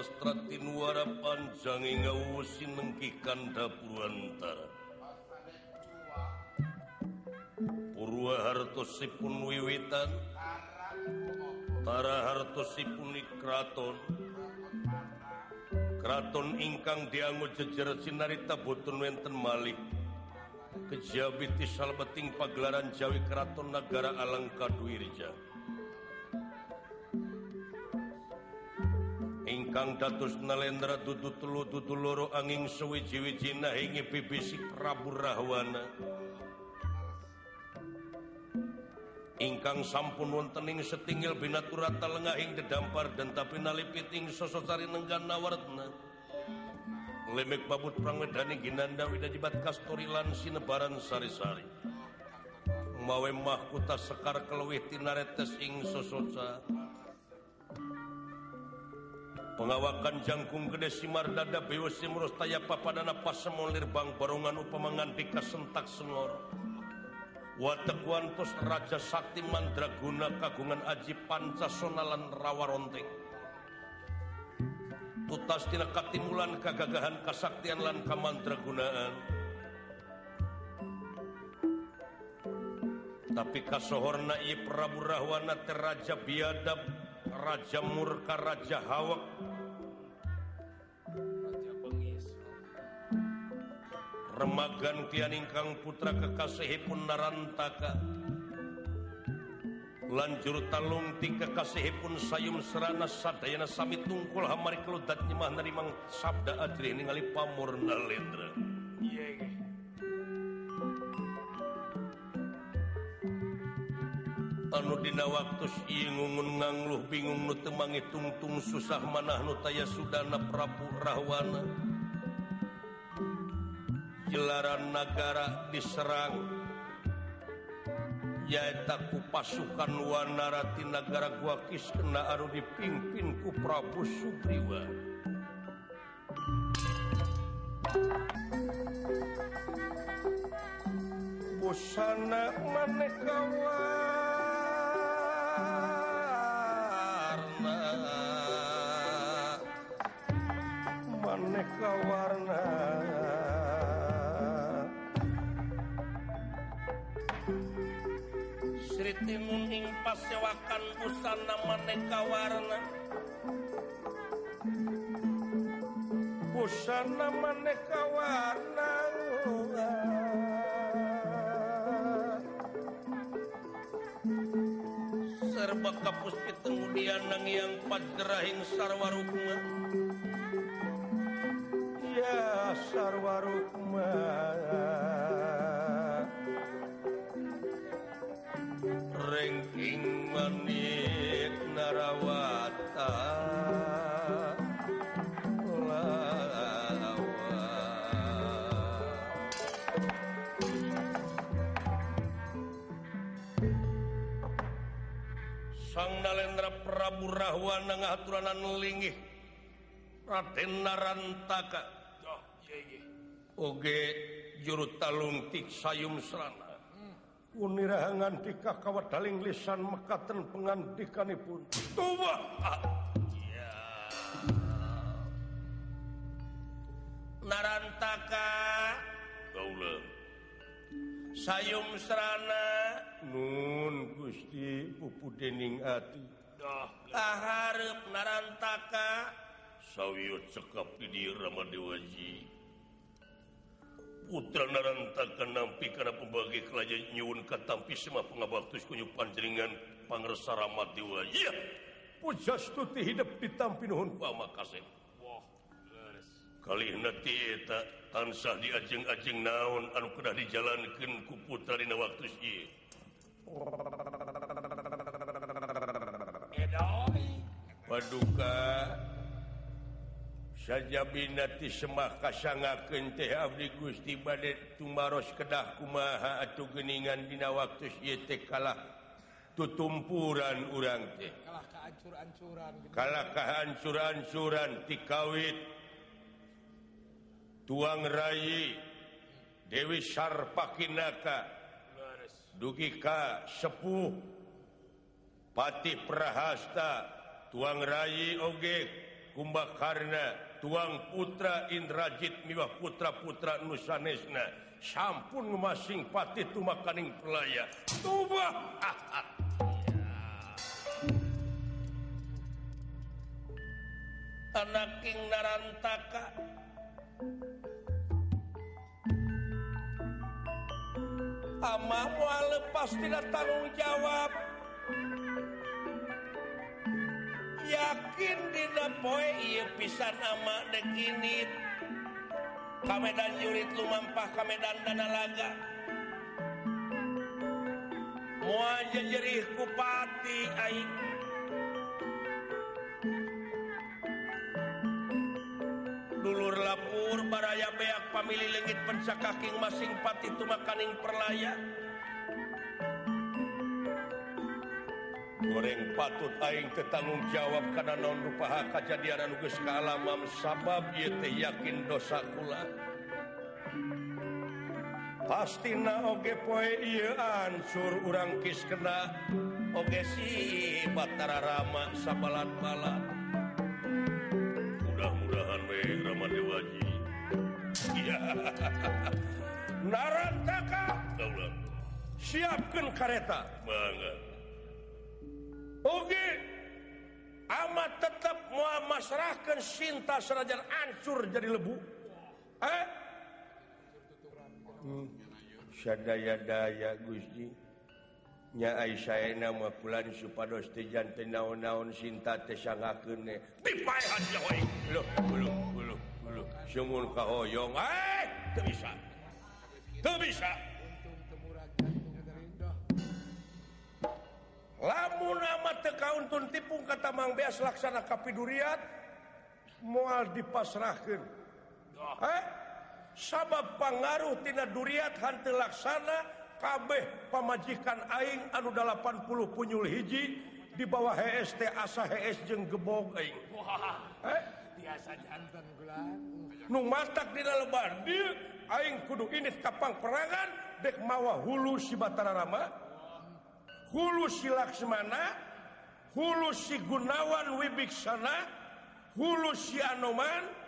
sastratin wara panjangi ngawusi nengkikan dapuruantara Purwa hartosipun wiwitan. Tara hartosipun kraton Kraton ingkang dianggo jejer sinarita boten wenten malih. Kejabi ti salbeting pagelaran Jawi Kraton Nagara Alangka Dwirja ingkang datus nalendra tutu telu tutu loro angin sewiji-wiji nahingi pipisi Prabu Rahwana. Ingkang sampun wontening setinggil binaturata lengahing dedampar dan tapi nalipiting sososari nenggan nawartna lemik babut prangwedani ginanda widajibat kastori lan sinebaran sari-sari. Mawe mahkuta sekar keluih tinaretes ing sososa. Pengawakan jangkung gede simar dada bewa simurus taya papadana pasemolir bang barongan upamangan dika sentak sengor. Wateguan pos Raja Sakti Mandraguna kagungan Aji Pancasonalan tutas tina katimulan kagagahan kasaktian lan kamandragunaan tapi kasohorna Prabu Rahwana teraja biadab Raja Murka Raja Hawak remagan tian ingkang putra kekasihipun narantaka. Lanjur talungti kekasihipun sayum serana sadayana sami tungkul hamari keludat nyemah narimang sabda ajri ningali pamurna lendra anu dina waktu ingungun ngangluh bingung nu temangi tungtung susah manah nu taya sudana prabu rahwana. jelaran negara diserang. Yaitaku pasukan Wanarati negara guakis kena Aru dipimpinku Prabu Sugriwa. Busana manekawa aneka warna pasewakan busana maneka warna. Busana maneka warna. Serba kapus kemudian nang yang padrahing sarwarukma. Ya sarwarukma. rengking menit narawata. Lawa Sang Nalendra Prabu Rahwana ngaturanan linggih Raden Narantaka. Oh, Oge juru talung tik sayum serana. unirahangantika kawataling lisan mekaten pengandikanipun tua! Narantaka. Kaula sayum serana. Nun gusti pupu dening ati. Aharep narantaka. Sawiyut cekap di remedi wajib putra narentakan nampi karena pembagi kelaja nyun katampi semua pengabaktus kunyu panjeringan pangresa ramat diwa iya. Pujastuti hidup ditampi nuhun. Pama kasem wah kali nanti tak tansah diajeng-ajeng naon anu kena dijalankan ku putra dina waktu iya. Paduka saja binati semah kasangakeun teh Abdi Gusti bade tumaros kedah kumaha atau geningan dina waktu yete kalah tutumpuran urang teh. Kalah kehancur-hancuran kalah kehancuran-hancuran ti kawit tuang rayi Dewi Sarpakinaka dugi ka sepuh Patih Prahasta tuang rayi oge kumbakarna tuang putra Indrajit Miwa putra-putra Nusanesna. Sampun masing pati tumakaning pelaya. Tuba! Anak King Narantaka. Ama lepas tidak tanggung jawab. Yakin tidak poe pisan nama dekinit Kamedan jurit lumampah Kamedan Danalaga mau aja jerih kupati aing. Dulur lapur baraya beak pamili lengit pencakaking masing pati itu makaning goreng patut aing tetanggung jawab karena non rupaha kejadian nugus kalamam. Sabab yete yakin dosa kula. Pasti na oge poe iya ansur urang kis kena. Oge si batara rama sabalat balat mudah-mudahan we rama dewaji iya. Narantaka. Siapkan kareta. Banget amat tetap memasrahkan cinta serajan ancur jadi lebu. Eh? hmm. sadaya-daya Gusti. Nya Gustinya mah pulan supados tejan naon-naon cinta tesangakunmun kahoyong. Eh, bisa. Bisa. lamun amat tekaun tipung kata Mang Beas laksana kapiduriat moal dipasrahkan eh? sabab pengaruh tina duriat hantu laksana kabeh pamajikan aing anu 80 punyul hiji di bawah HST asa HS jeng gebog aing. Eh? biasa jantan gula. Nu matak dina lebar dia aing kudu ini kapang perangan dek mawa hulu si Batara Rama hulu si Laksmana hulu si Gunawan Wibiksana hulu si Anoman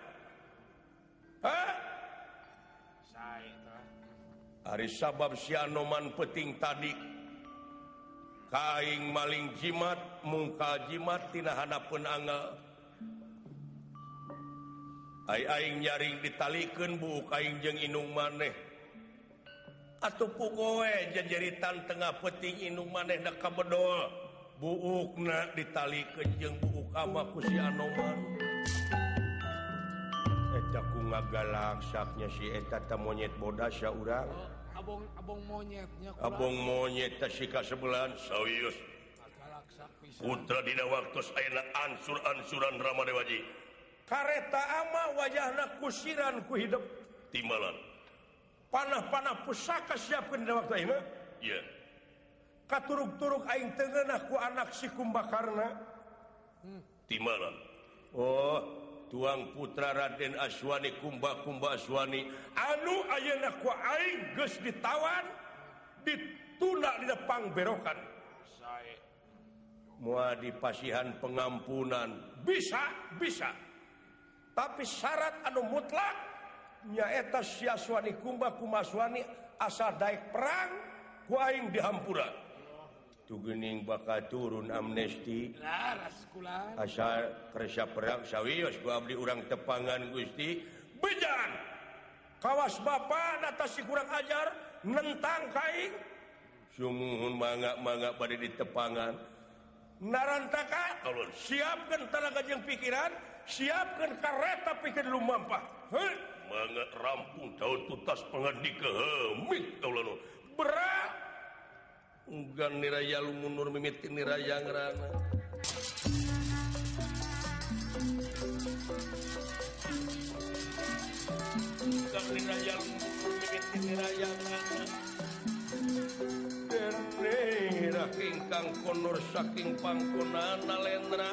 hari sabab si Anoman peting tadi. Kaing maling jimat muka jimat tinahana pun angel Aing nyaring ditalikan bu kaing jeng inung maneh. pugoe jejeritan Tengah peting Inung maneh kabedol. Buukna ditali kejeng buuk ama ku si Anoman aku ngagalaksaknya si etata monyet bodasya urang. Oh, abong Abong monyetnya Abong monyet tasika sebulan Sayus Putra dina waktu ayeuna ansur-ansuran Ramadewaji. Kareta ama wajahna kusiran ku hidup. Timbalan. panah-panah pusaka siapkan waktu ini? Iya katuruk-turuk Aing Tenku anak si kumbakarna. Hmm. Timlan Oh tuang putra Raden Aswani kumba-kumba Aswani. Anu Ayeku Aing ditawan ditunda di depan berokan. Saya mua dipasihan pengampunan. Bisa bisa. Tapi syarat anu mutlak nyaeta siaswani kumba kumaswani asal daik perang kuaing dihampura. Tugening bakal turun amnesti. Asal kerja perang sawios ku abdi urang tepangan gusti. Bejan kawas bapak atas si kurang ajar nentang kaing. Sumuhun mangga mangga pada di tepangan. Narantaka kalau siapkan tenaga jeung pikiran siapkan kereta pikir lumampah heh Mangat rampung daun tutas pengadi ke hemik kau lalu. Berat! Ugan niraya lu mundur mimiti niraya ngerana Ugan niraya lu mundur mimiti niraya ngerana Dan nirah kingkang konor saking pangkonana lendra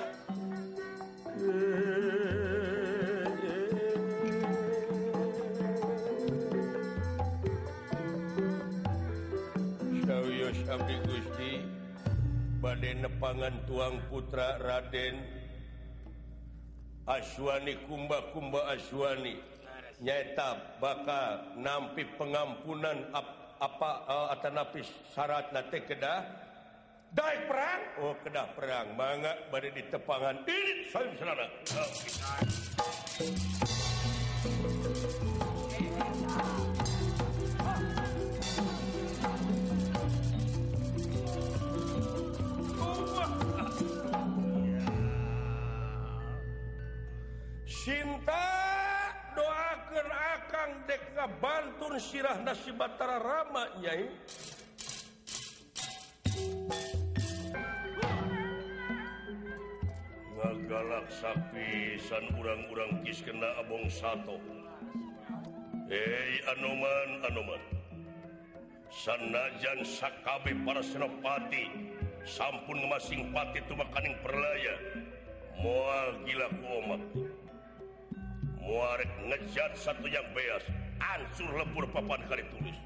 badai nepangan tuang putra Raden. Aswani kumba-kumba Aswani nyata bakal nampi pengampunan ap, apa eh, uh, atanapi syarat nate kedah? Dai perang? Oh kedah perang. Mangga badai ditepangan. Tepangan ini saya. mereka Bantur Sirah nasi Batara Ramanya galak sapisan urang-urang kis kena Abong satu Hei Anoman Anoman. Sanajan Sakabeh para Senopati sampun masing pati tu makaning perlaya. Moal gila kumak muarek ngejat satu yang beas. Ansur lempur papan kali tulis.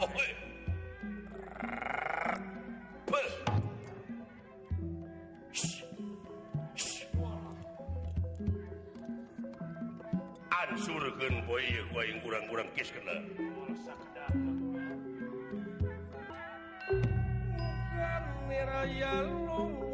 Oh, hey. Ansurkan boy gua yang kurang-kurang kis kena. Bukan merayalung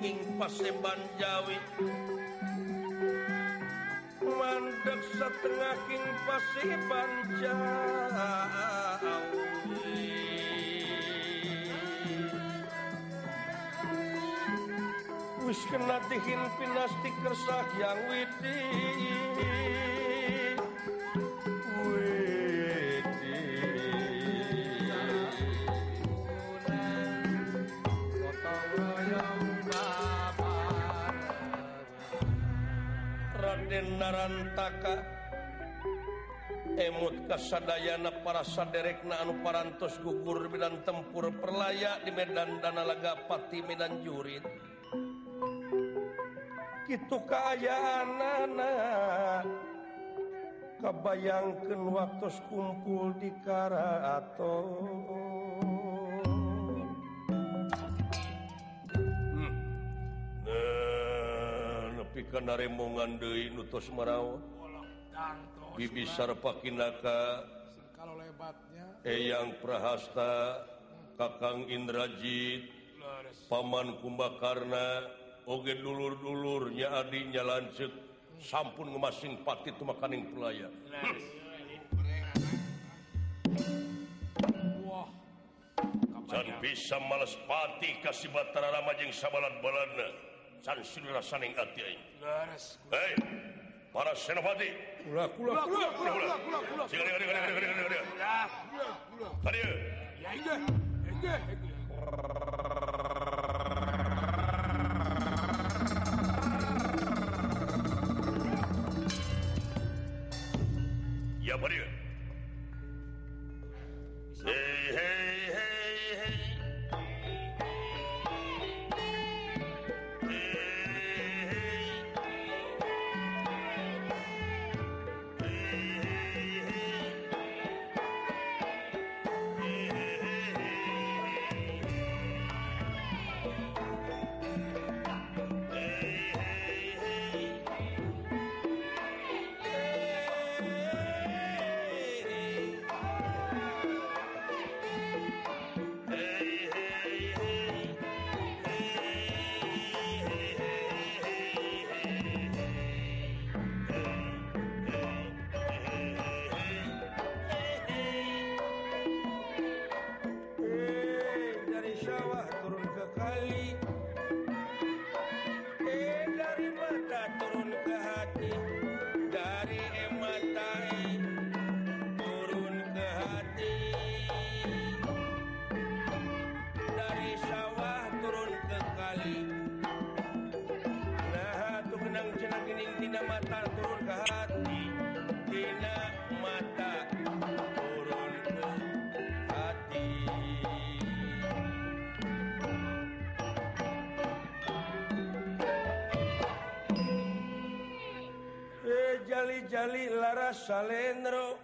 ing paseban Jawi mandek setengah king paseban Jawi wis kena dihin kersah yang widi kasadayana para saderekna anu parantos gugur bidan tempur perlayak di Medan dana laga Pati Medan Jurid itu keayaan anak kebayangkan waktu kumpul di Kara atau hmm. nah, lebih ke naremongan deui Nutus Merawa Bibi Sarpakinaka Eyang Prahasta Kakang Indrajit Paman Kumbakarna Oge dulur-dulurnya adinya lancet sampun ngemasing pati itu makaning pelaya Dan bisa males pati kasih batara ramajeng sabalat balana Can sudah rasaning hati aing. Hei! para Senopati. kula kula Kula, kula, kula, kula, kula. Siga, siga, siga, siga, siga, siga. Ulah, kula, kula. Tadi. Ya, ya, ya, ya. Jali Lara Salendro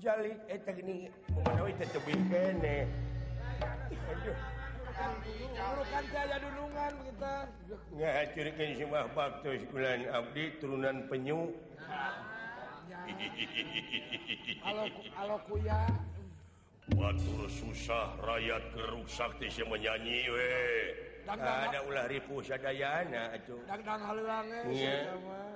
Jali eh, eta gini memenawi tetebih eh. kene. Aduh. Urukan tiada dulungan kita. Nggak si mah bakto sekulan abdi turunan penyu. kalau halo kuya. Batur susah rakyat geruk sakti si menyanyi we. Ada ulah ripuh sadayana itu. Dangdang halulange. Eh, iya. Yeah.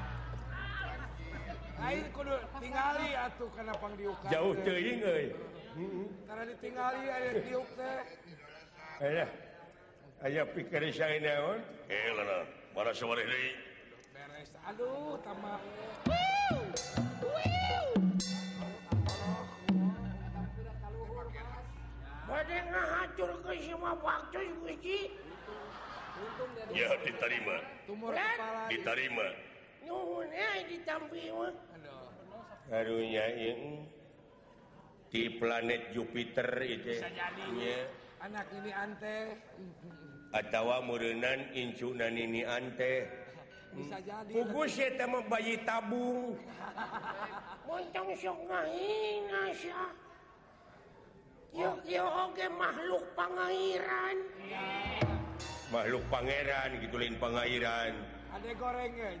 tinggali atuh karena diuk jauh teuing euy karena ditinggali aya diuk teh aya aya pikir saya naon eh lana mana sore deui beres aduh tamak Bade ngahacur ke semua bakcoy guci. Ya diterima. Diterima. Di barunya di planet Jupiter itu anak ini ante. Atawa murenan incunan ini ante. Bisa jadi. Pugus ya bayi tabung. Montong sok ngahinga siya Yuk yuk oke makhluk pangairan. Makhluk pangeran gitu lain pangairan. Ada gorengnya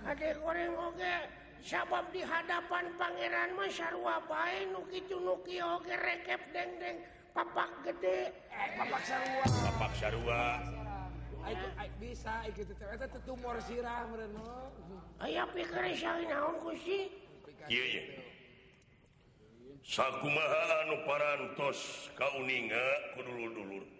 Kadek goreng oge sabab di hadapan Pangeran mah sarua bae nu kieu oge rekep dengdeng papak gede eh papak sarua papak sarua Aik, bisa ikut itu eta teh tumor sirah meureun mah. Aya pikir saya naon Gusti? kieu ieu. Sakumaha anu parantos kauninga kudulur-dulur.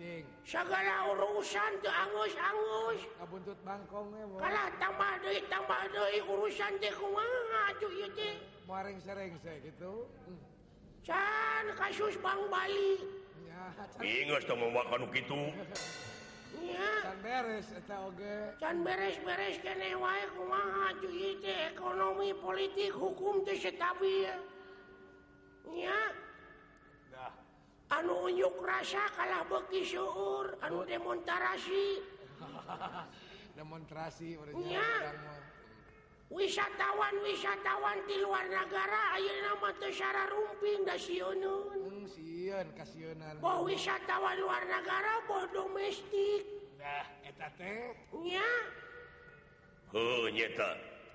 cing segala urusan tuh angus angus kabuntut bangkong ya bos kalah tambah deui tambah deui urusan teh kumaha tuh ieu teh maring sering saya gitu can kasus bang Bali. Ya ingus tuh mau makan gitu ya. Can beres eta oge. Can beres beres kene wae kumaha atuh ieu teh ekonomi politik hukum teh stabil ya. anu unjuk rasa kalah beki syuur anu demonstrasi. Demonstrasi wisatawan wisatawan di luar negara Ayo nama Tesara Rumping kasieunan. boh wisatawan luar negara boh domestik. Nah, nyeta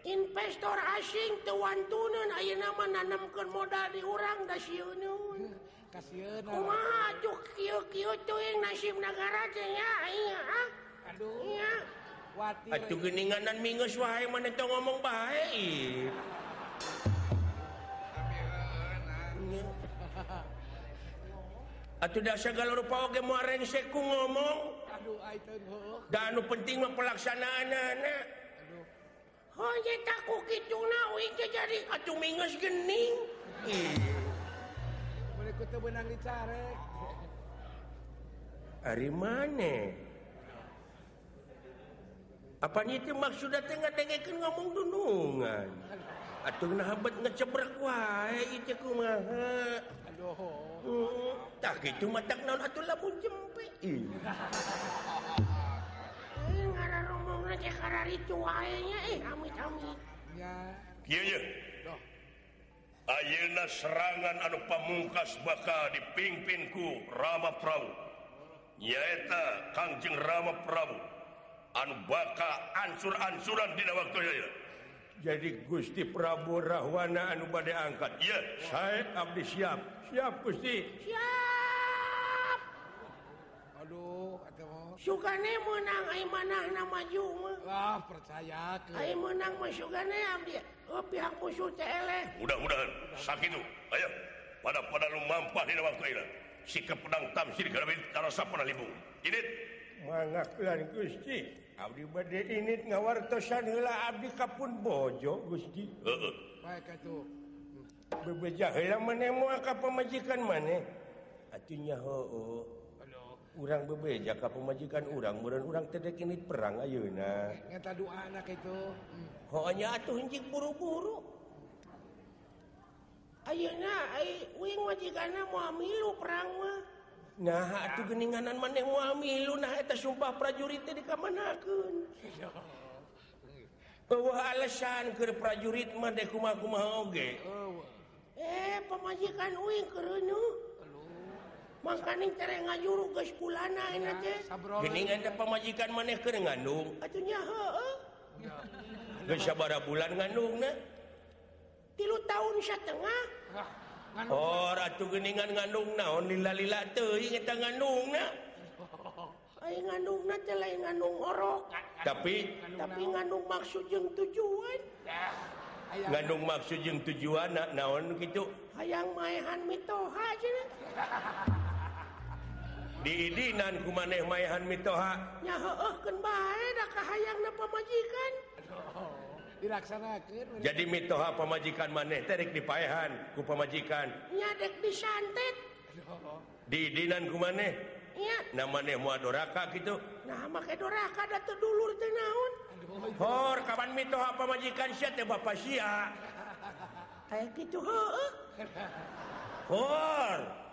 investor asing tuan tunun ayeuna nama nanamkan modal di orang Dasionun kasieuna ah. kumaha ieu kieu-kieu kasih nasib negarauhninganan Mingguwahai mana ngomong bae. baik Atuh dasar galau rupa oge muarengsek ku ngomong. Aduh ai teu heuh. Da anu penting mah pelaksanaanana. Aduh. Hoye tak ku kituna uing teh jadi atuh mingeus gening. Ih. benang dicarek eh. hari mana apa itu maksudnya tengah ngadengekeun ngomong dunungan? Atau nahabat ngecebrak wae itu kumaha hmm, tak gitu matak naon atuh lamun jempe ngara romong nanti kararitu wae nya eh amit-amit. Ya kieu ye Ayeuna serangan anu pamungkas bakal dipimpinku Rama Prabu. Nyaeta Kangjeng Rama Prabu. Anu bakal ancur-ancuran dina waktu ieu. jadi Gusti Prabu Rahwana anu badai angkat. Ya saya abdi siap. Siap Gusti. Siap. abdi ah, oh, pihak musuh teh eleh mudah-mudahan sakit itu. Ayo pada pada lu mampah di waktu ini si pedang tamsir karena karena sapana libung ini mangaklan Gusti. Abdi bade ini ngawartosan heula Abdi kapun bojo Gusti. Heeh. Baik atuh. bebeja heula maneh moal ka pamajikan maneh atunya heueuh oh. Aduh. urang bebeja ka pemajikan urang mudah urang tedek ini perang Ayeuna. Anak itu. Hanya atuh hinjik buru-buru. Ayeuna ai wing majikanna moal milu perang mah. Nah atuh geuninganan maneh moal milu nah eta sumpah prajurit teh dikamanakeun. Eueuh alasan keur prajurit mah deh kumaha-kumaha oge. Eh pemajikan uing kereunuh makaning care ngajuru guys pulana geningan pemajikan maneh ke ngandung? Atunya heueuh Geus bara bulan ngandung tilu tahun setengah oh ratu geningan ngandung naon lila lila teu ingat ngandung na oh. ngandungna ngandung na teh lain ngandung orok. Tapi tapi ngandung maksud jeung tujuan. Ngandung maksud jeung tujuan naon gitu hayang maehan mitoha aja diinan kumaneh maehan mitoha. Pemajikan oh, dilaksanakan jadi mitoha pemajikan maneh terik dipaehan ku pemajikan nyadek disantet. Oh. Diinan kumaneh Na maneh mua doraka gitu nah make doraka datu dulur teh naon? Hor kapan mitoha pemajikan sia teh bapa sia? Kayak gitu heueuh hor.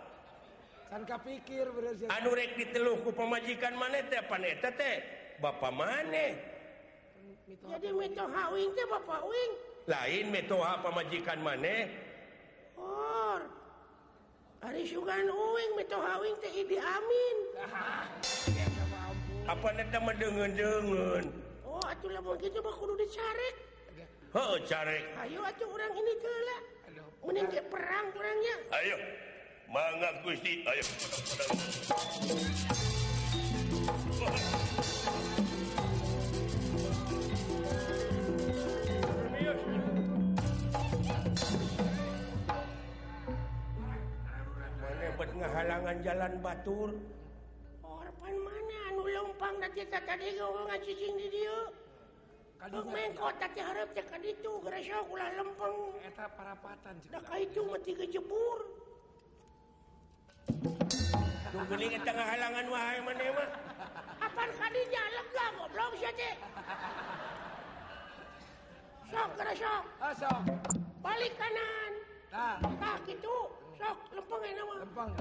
pikir anurek diteluku pemajikan maneh teh paneh teh Bapak maneh jadi meto hawing teh Bapak uing lain meto ha pemajikan maneh or hari sugan uing meto hawing teh idi amin. Apa neta mendengen-dengen? Oh atuh lamun kitu mah kudu dicarek. Heuh carek. Ayo atuh urang ini keula mending perang orangnya ayo. Mangga Gusti. Ayo. Mana bet ngahalangan jalan Batur? Orpan mana? Anu lompang nanti tadi kau cicing di dia. Kalau main kota tadi harap cakap itu gerasa ulah lempeng. Eta parapatan cakap itu mati kejebur. Tungguling eta ngahalangan wae maneh mah. Apaan kadinya lega goblok sia teh. Sok kana sok. Ah. Balik kanan. Tah. Tah kitu. Sok lempeng enak mah. Lempeng.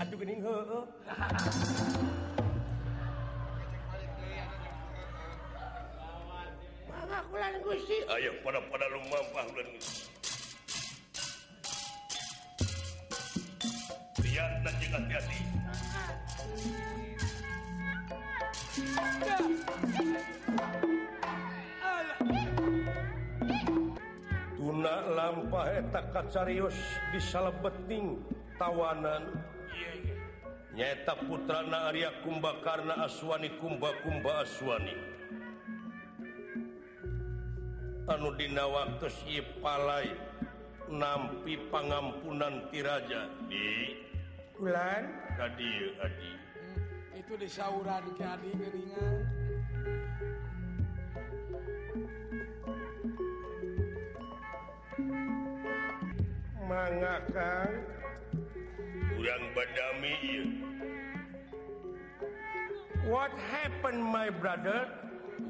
Aduh geuning heueuh. Mangakulan Gusti. Ayo pada-pada lumampah ulan Gusti. kalian dan hati-hati. Tuna lampa etakat serius disalebeting tawanan. Nyata putrana Arya Kumba karena aswani Kumba Kumba aswani. Anu dina waktu si palai nampi pangampunan tiraja di bulan kadi adi Hmm, Itu di sauran ke adi geringan. mangakan kurang badami ieu. What happened my brother?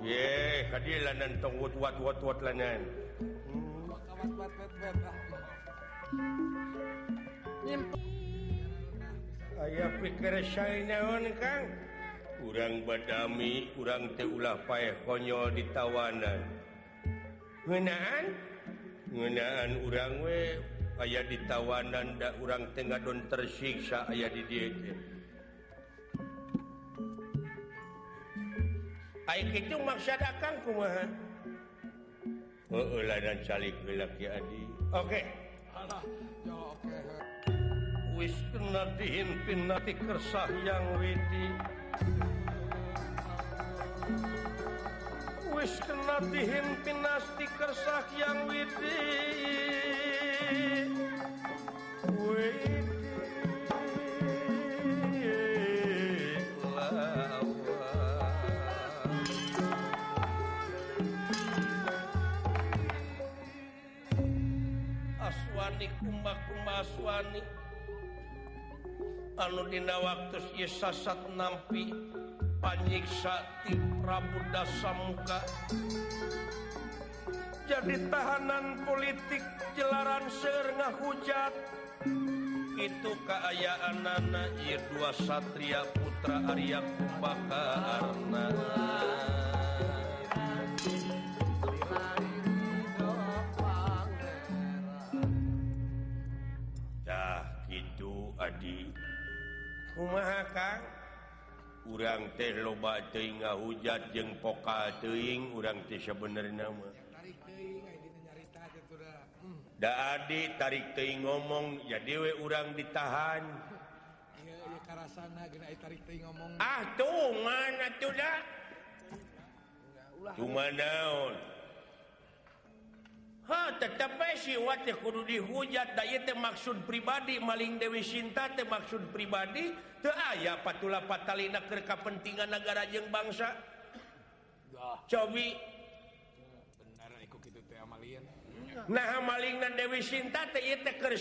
Ye, kadi lanan tong wat wat wat wat lanan. Kawan aya pikir saya naon Kang kurang badami kurang ulah payah konyol di tawanan ngenaan ngenaan urang we aya di tawanan urang tengah don tersiksa aya di dia Aik itu maksud akang kumaha Oh, dan calik laki adi. Oke. Okay. Alah, ya oke. Okay. wis kena dihimpin nanti kersah yang widi. Wis kena dihimpin nasti kersah yang widi. Aswani kumbak kumbak aswani. anudina waktu sasat nampi panyiksaati Prabu Dasamuka jadi tahanan politik jelaran serngah hujat itu keayaan anak dua Satria Putra Arya Kumbaka Arna kumahakan urang teh loba teuing hujat jeng pokal teing urang teh sebener nama da adi tarik teing ngomong ya dewe urang ditahan. Ah tuh mana tuh dah cuma naon ha tetap kudu dihujat. Teh maksud pribadi maling Dewi Sinta teh maksud pribadi teu aya patula patalina keur kapentingan negara jeung bangsa. Cobi. Nah malingna Dewi Sinta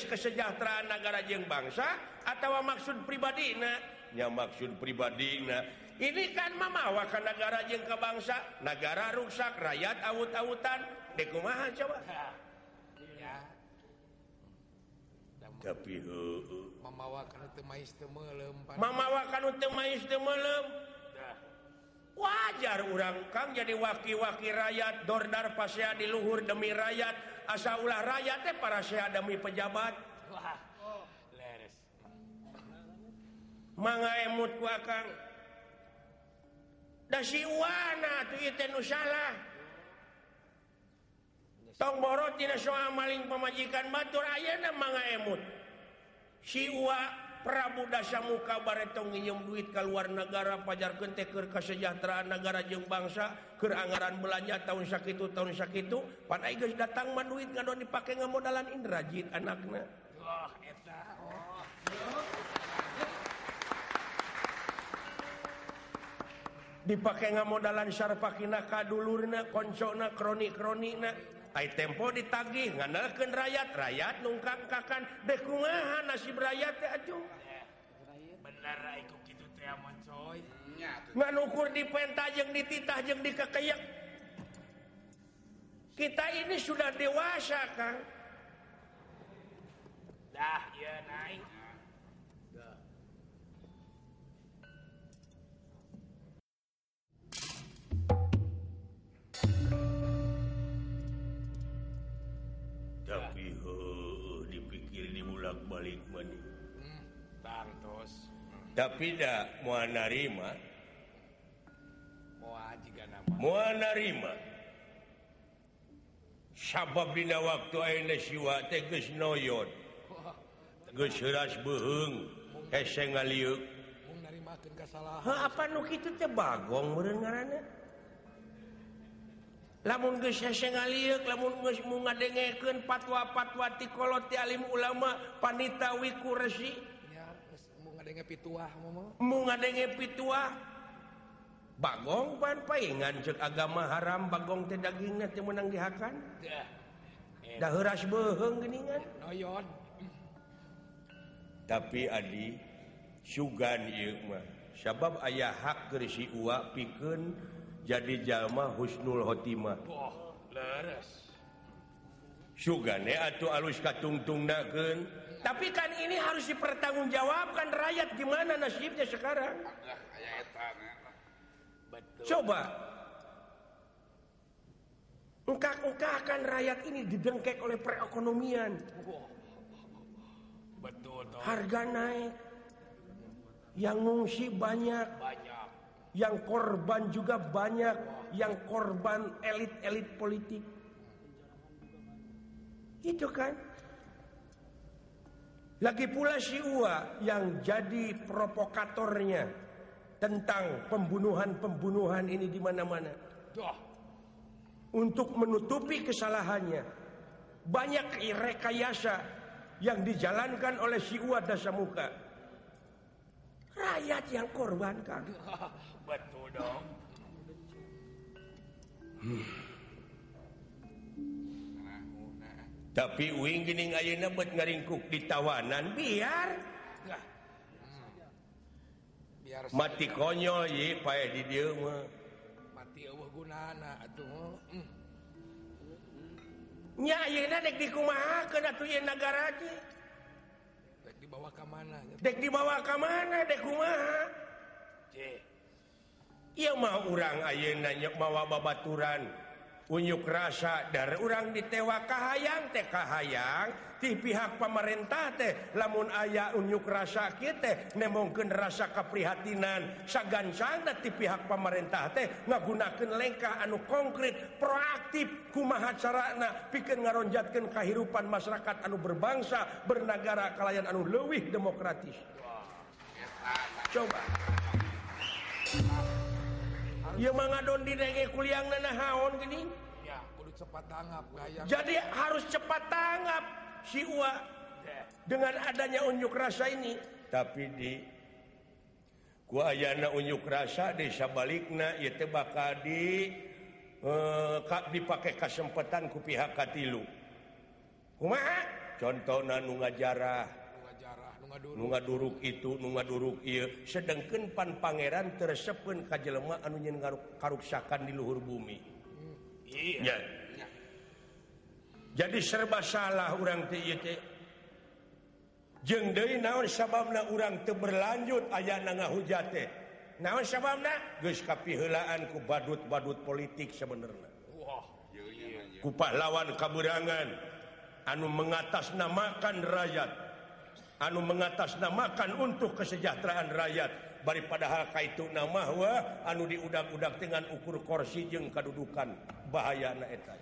kesejahteraan negara jeung bangsa atawa maksud pribadina? Nya maksud pribadina. Ini kan ka negara jeung ke bangsa. Negara rusak rakyat awut-awutan. kumaha coba tapi wajar urang Kang jadi waki-waki rakyat Dordar pasea di luhur demi rakyat asa ulah rakyat teh para sea demi pejabat. Manga emut ku akang da si wana tuh itu nu salah. tomboro tidak soal maling pemajikan Batur Ayana mangaemut siwa Prabu Dasa muka baretong nginjem duit ke luar negara pajar keur kesejahteraan negara jeung bangsa keanggaran belanja tahun sakit itu tahun sakit itu pan guys datang man duit ngadon dipakai ngamodalan Indrajit anaknya oh, eta. Oh. dipakai ngamodalan syarpakina kadulurna koncona kroni kroni na ai tempo ditagih ngandalkan rakyat rakyat nungkang nungkangkakan dekungahan nasib rakyat teh acuh. Bener iku kitu teh amun coy. Nganukur di penta jeung dititah jeung dikekeyak. Kita ini sudah dewasa, Kang. Dah, ya naik. tapi tidak muanarima muanarima sabab dina waktu ayeuna siwa teh geus noyot geus heuras beuheung hese ngaliuk. Narimakeun kasalahan. Ha apa nu kitu teh bagong meureun ngaranna? Lamun geus hese ngaliuk lamun geus mungadengekeun patwa-patwa ti kolot ti alim ulama panitawi kursi pituah Bagong pan paingan ceuk agama haram Bagong teh dagingna teh meunang dihakan. Dah. Eh. Heuras beuheung geuningan noyon. Tapi adi sugan ieu mah. Sabab aya hak keur si uwa pikeun jadi jalma husnul khotimah. Oh leres. Sugane atuh alus katungtungnakeun tapi kan ini harus dipertanggungjawabkan rakyat gimana nasibnya sekarang Betul. coba engkak-engkakan rakyat ini didengkek oleh perekonomian. Betul toh. harga naik yang ngungsi banyak Banyak. yang korban juga banyak yang korban elit-elit politik itu kan lagi pula siwa yang jadi provokatornya tentang pembunuhan-pembunuhan ini di mana-mana. Untuk menutupi kesalahannya banyak rekayasa yang dijalankan oleh siwa Dasamuka rakyat yang korbankan. Betul dong tapi winggining ayeuna buat ngaringkuk di tawanan biar. Nah. Hmm. biar mati konyol ye pae di dieu mah. Mati eueuh gunana atuh hmm. Hmm. nya ayeuna dek dikumahakeun atuh ieu nagara teh dek dibawa ka mana? Dek dibawa ka mana dek kumaha? Ce ieu mah urang ayeuna nya mawa babaturan. unyuk rasa dari orang teh kahayang di pihak pemerintah teh lamun ayah unyuk rasa kita nemongken rasa keprihatinan sagan ti di pihak pemerintah teh ngagunakeun lengkah anu konkret proaktif kumaha carana pikir ngaronjatkan kehidupan masyarakat anu berbangsa bernagara kalayan anu lewih demokratis. Coba. Don kuliah naon gini. Ya, cepat tanggap gaya. jadi harus cepat tanggap siwa dengan adanya unjuk rasa ini. Tapi di Ayna unjuk rasa desa balikna teh bakal di eh, Kak dipakai kesempatan ku pihak Katilu. Kumaha? contoh Nanu ngajarah. Nungaduruk. Itu ieu, sedangken pan Pangeran tersepun kajjelemah anunya karuksakan di luhur bumi. Hmm. ya. Ya. jadi serba salah orang jeng naon sababna orang te berlanjut aya na hujate naon sababna? Kapilaan ku badut-badut politik sebenarnya wow. kupak lawan kaburangan anu mengatasnamakan rakyat. anu mengatasnamakan untuk kesejahteraan rakyat. Daripada Haka itu namawah anu diudag-udag dengan ukur korsi jeung kadudukan. Bahaya naeta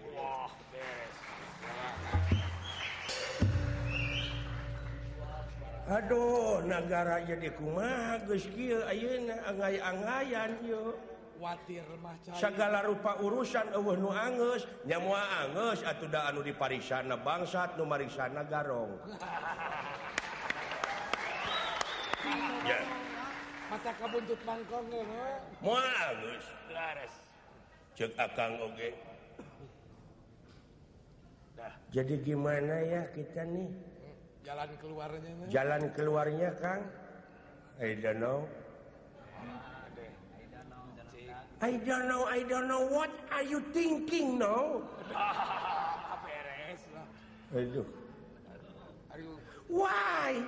Aduh negara jadi kuma segala rupa urusan nu Angus nyamuagus atau anu di Parisana bangsat numarana Garong Mata kabuntut mangkong ya, moal angeus Beres. cek akang oge Dah, jadi gimana ya kita nih? Jalan keluarnya mah. jalan keluarnya Kang? I don't know. I don't know I don't know. What are you thinking no Ah, beres lah. aduh. Why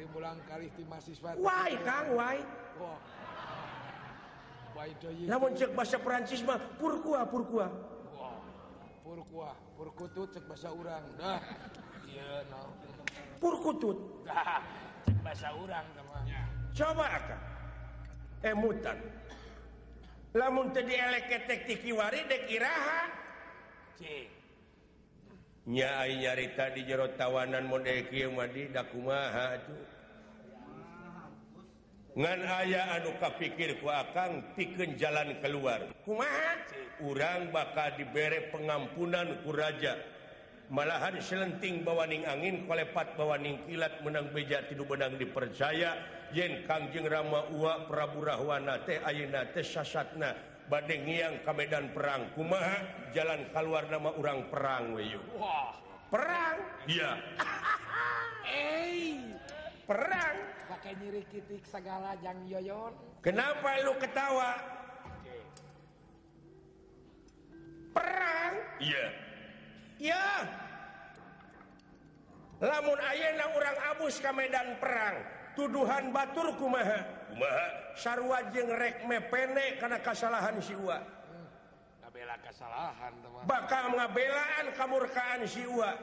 Ari bulan karis mahasiswa. Wai Kang, wai. Wah. Wai you Lamun cek bahasa Perancis mah pourquoi pourquoi. Wah. Pourquoi? purkutut cek bahasa urang. Dah. Ieu naon. Pourkutut. Dah. Cek bahasa urang mah. Coba akang. Emutan. Eh, Lamun teu dielek ketek ti kiwari dek iraha. Cik. nyai nyarita di jero tawanan modekkumaha ngan aya anu kapikir ku akan piken jalan keluar. Kumaha? Urang bakal diberre pengampunan kuraja malahan selenting bawaning angin kolepat bawaning kilat menang beja tidur benang dipercaya. Yen Kangjeng Rama Uwa Prabu Rahwana teh Ayeuna teh sasatna. badengiang ka Medan perang kumaha? Jalan keluar nama urang perang weyu Wah. perang? Iya. Eh perang. Pakai nyiri kitik segala jang yoyon. Kenapa lu ketawa? Okay. perang? Iya. Ya lamun ayeuna urang abus ka Medan perang tuduhan batur kumaha? sarwa jengrek mepene karena kesalahan siwa. Kesalahan bakal ngabelaan kemurkaan siwa.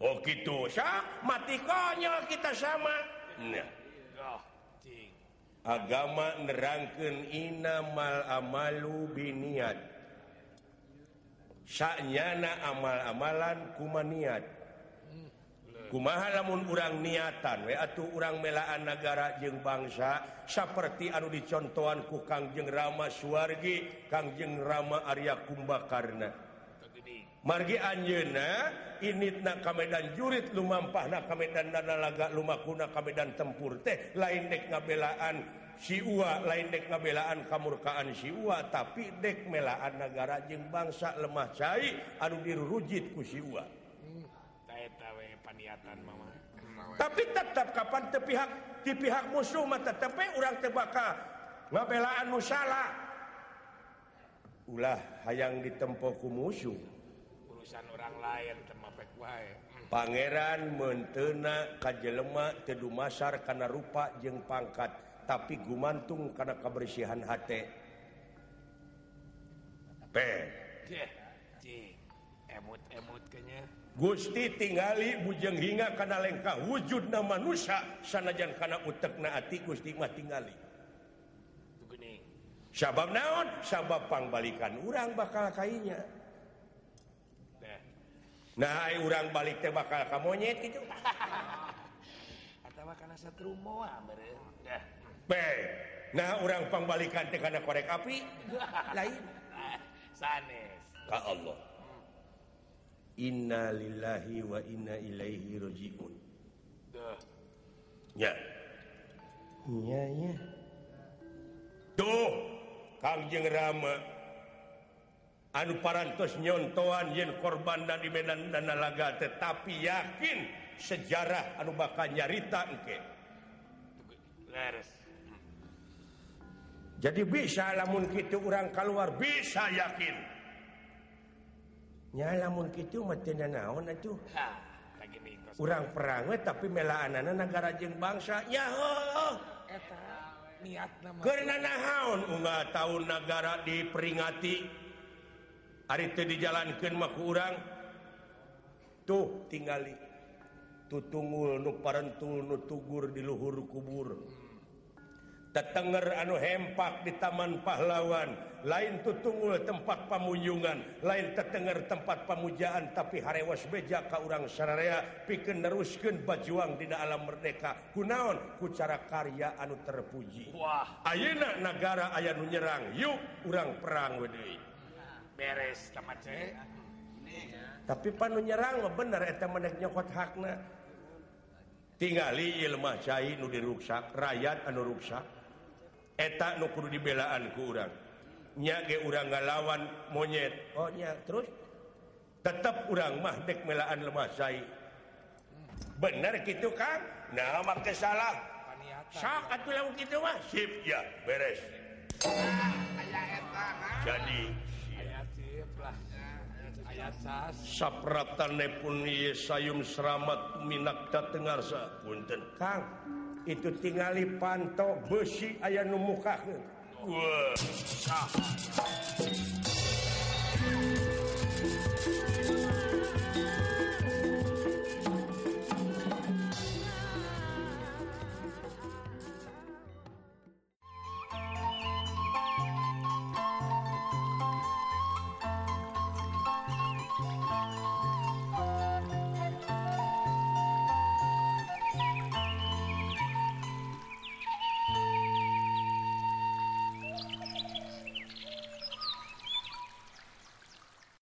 Oh gitu. Syak, mati konyol kita sama. Nah. agama nerangkan inamal amalu biniat. Saknyana amal-amalan kumaniat kumaha lamun urang niatan we atuh urang melaan negara jeung bangsa seperti anu dicontohan ku Kangjeng Rama Suwargi Kangjeng Rama Arya Kumbakarna margi anjeuna initna ka medan jurit lumampahna ka medan danalaga lumakuna ka medan tempur teh lain dek ngabelaan siwa lain dek ngabelaan kamurkaan siwa tapi dek melaan negara jeung bangsa lemah cai anu dirurujit ku siwa hmm. paniatan Mama. Tapi tetap kapan ke pihak di pihak musuh mata tapi orang eh, tebaka ngabelaan musala. Ulah hayang ditempoku musuh. Urusan orang lain temapek wae. Pangeran mentena kajjelemak tedu masar karena rupa jeng pangkat tapi gumantung karena kebersihan hati P yeah. Gusti tinggali bujeng hinga karena lengka wujud nama manusia sanajan karena utek naati Gusti mah tinggali sabab naon? Sabab pangbalikan urang bakal kainya. Nah. Ai urang balik teh bakal ka monyet gitu atawa kana satru ah, moa nah. Nah urang pangbalikan teh kana korek api. Lain. Ah, sanes. Ka Allah. innalillahi wa inna Ilaihi rajiun dah. Ya. Ya ya. Tuh kangjeng Rama. Anu parantos nyontoan yen korban dan di Medan dan Nalaga tetapi yakin sejarah anu bakal nyarita engke. Leres jadi bisa lamun kita orang keluar bisa yakin. lamun gitu naon kurang perang tapi melaan anak negara jeng bangsanya karena naon nggak tahu negara diperingati. Hari itu dijalankan maku urang. Tuh tinggali tutungul nu parentul nu tugur di luhur kubur. tetenger anu hempak di Taman pahlawan. Lain tutunggul tempat pamunjungan lain tetenger tempat pemujaan tapi harewas beja ka urang Sararea piken neruskeun bajuang di alam merdeka. Kunaon? Kucara karya anu terpuji. Wah. Ayeuna negara aya nu nyerang yuk urang perang wedeui beres kamace tapi panu nyerang bener eta menek nyokot hakna. Tingali ilmah cai nu diruksak rakyat anu ruksak eta nu kudu dibelaan ku urang. Nyage urang ngalawan monyet. Oh nya terus? Tetap urang mah dek melaan lemah saya bener gitu kan nah maka salah. Sok atuh lamun gitu mah? Sip ya beres. Jadi sapratan nepun ieu sayum seramat minak datengar sapunten kang itu tinggali panto besi aya numuka wow.